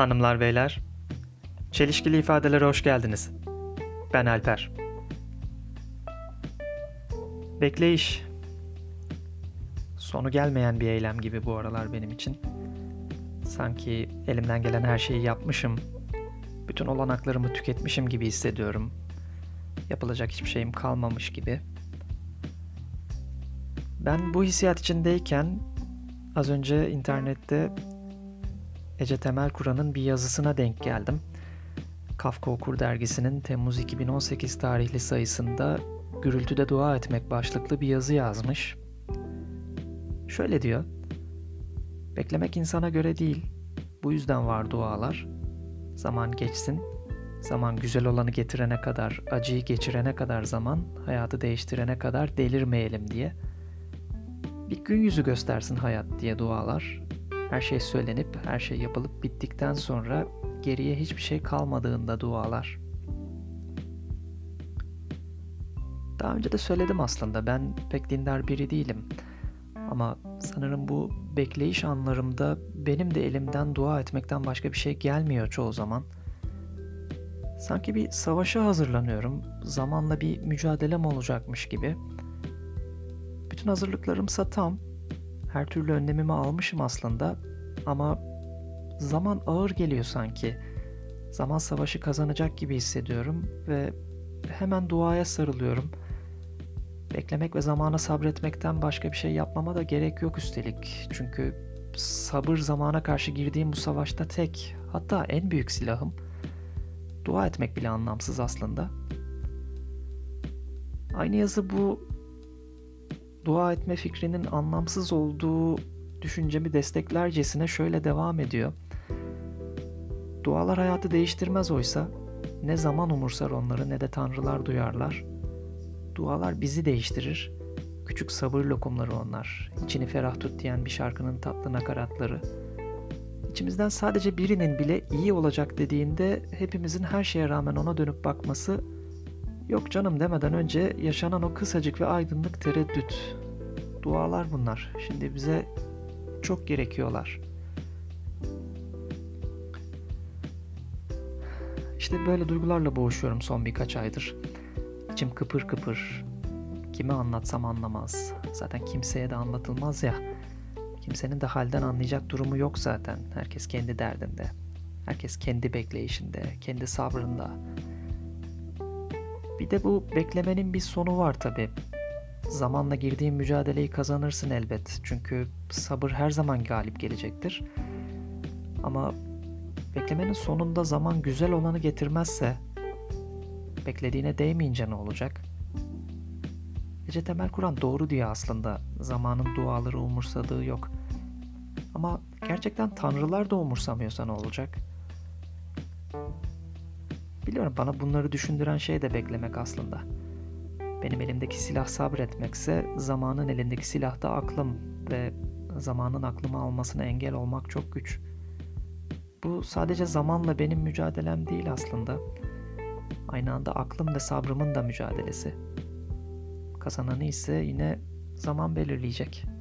Hanımlar beyler, çelişkili ifadelere hoş geldiniz. Ben Alper. Bekleyiş. Sonu gelmeyen bir eylem gibi bu aralar benim için. Sanki elimden gelen her şeyi yapmışım. Bütün olanaklarımı tüketmişim gibi hissediyorum. Yapılacak hiçbir şeyim kalmamış gibi. Ben bu hissiyat içindeyken az önce internette Ece Temel Kur'an'ın bir yazısına denk geldim. Kafka Okur dergisinin Temmuz 2018 tarihli sayısında Gürültüde Dua Etmek başlıklı bir yazı yazmış. Şöyle diyor. Beklemek insana göre değil. Bu yüzden var dualar. Zaman geçsin. Zaman güzel olanı getirene kadar, acıyı geçirene kadar zaman, hayatı değiştirene kadar delirmeyelim diye. Bir gün yüzü göstersin hayat diye dualar. Her şey söylenip, her şey yapılıp bittikten sonra geriye hiçbir şey kalmadığında dualar. Daha önce de söyledim aslında ben pek dindar biri değilim. Ama sanırım bu bekleyiş anlarımda benim de elimden dua etmekten başka bir şey gelmiyor çoğu zaman. Sanki bir savaşa hazırlanıyorum. Zamanla bir mücadelem olacakmış gibi. Bütün hazırlıklarımsa tam. Her türlü önlemimi almışım aslında ama zaman ağır geliyor sanki. Zaman savaşı kazanacak gibi hissediyorum ve hemen duaya sarılıyorum. Beklemek ve zamana sabretmekten başka bir şey yapmama da gerek yok üstelik. Çünkü sabır zamana karşı girdiğim bu savaşta tek, hatta en büyük silahım. Dua etmek bile anlamsız aslında. Aynı yazı bu dua etme fikrinin anlamsız olduğu düşüncemi desteklercesine şöyle devam ediyor. Dualar hayatı değiştirmez oysa ne zaman umursar onları ne de tanrılar duyarlar. Dualar bizi değiştirir. Küçük sabır lokumları onlar. İçini ferah tut diyen bir şarkının tatlı nakaratları. İçimizden sadece birinin bile iyi olacak dediğinde hepimizin her şeye rağmen ona dönüp bakması yok canım demeden önce yaşanan o kısacık ve aydınlık tereddüt. Dualar bunlar. Şimdi bize çok gerekiyorlar. İşte böyle duygularla boğuşuyorum son birkaç aydır. İçim kıpır kıpır. Kime anlatsam anlamaz. Zaten kimseye de anlatılmaz ya. Kimsenin de halden anlayacak durumu yok zaten. Herkes kendi derdinde. Herkes kendi bekleyişinde, kendi sabrında. Bir de bu beklemenin bir sonu var tabi. Zamanla girdiğin mücadeleyi kazanırsın elbet. Çünkü sabır her zaman galip gelecektir. Ama beklemenin sonunda zaman güzel olanı getirmezse beklediğine değmeyince ne olacak? Ece Temel Kur'an doğru diyor aslında. Zamanın duaları umursadığı yok. Ama gerçekten tanrılar da umursamıyorsa ne olacak? Biliyorum bana bunları düşündüren şey de beklemek aslında. Benim elimdeki silah sabretmekse zamanın elindeki silah da aklım ve zamanın aklımı almasına engel olmak çok güç. Bu sadece zamanla benim mücadelem değil aslında. Aynı anda aklım ve sabrımın da mücadelesi. Kazananı ise yine zaman belirleyecek.''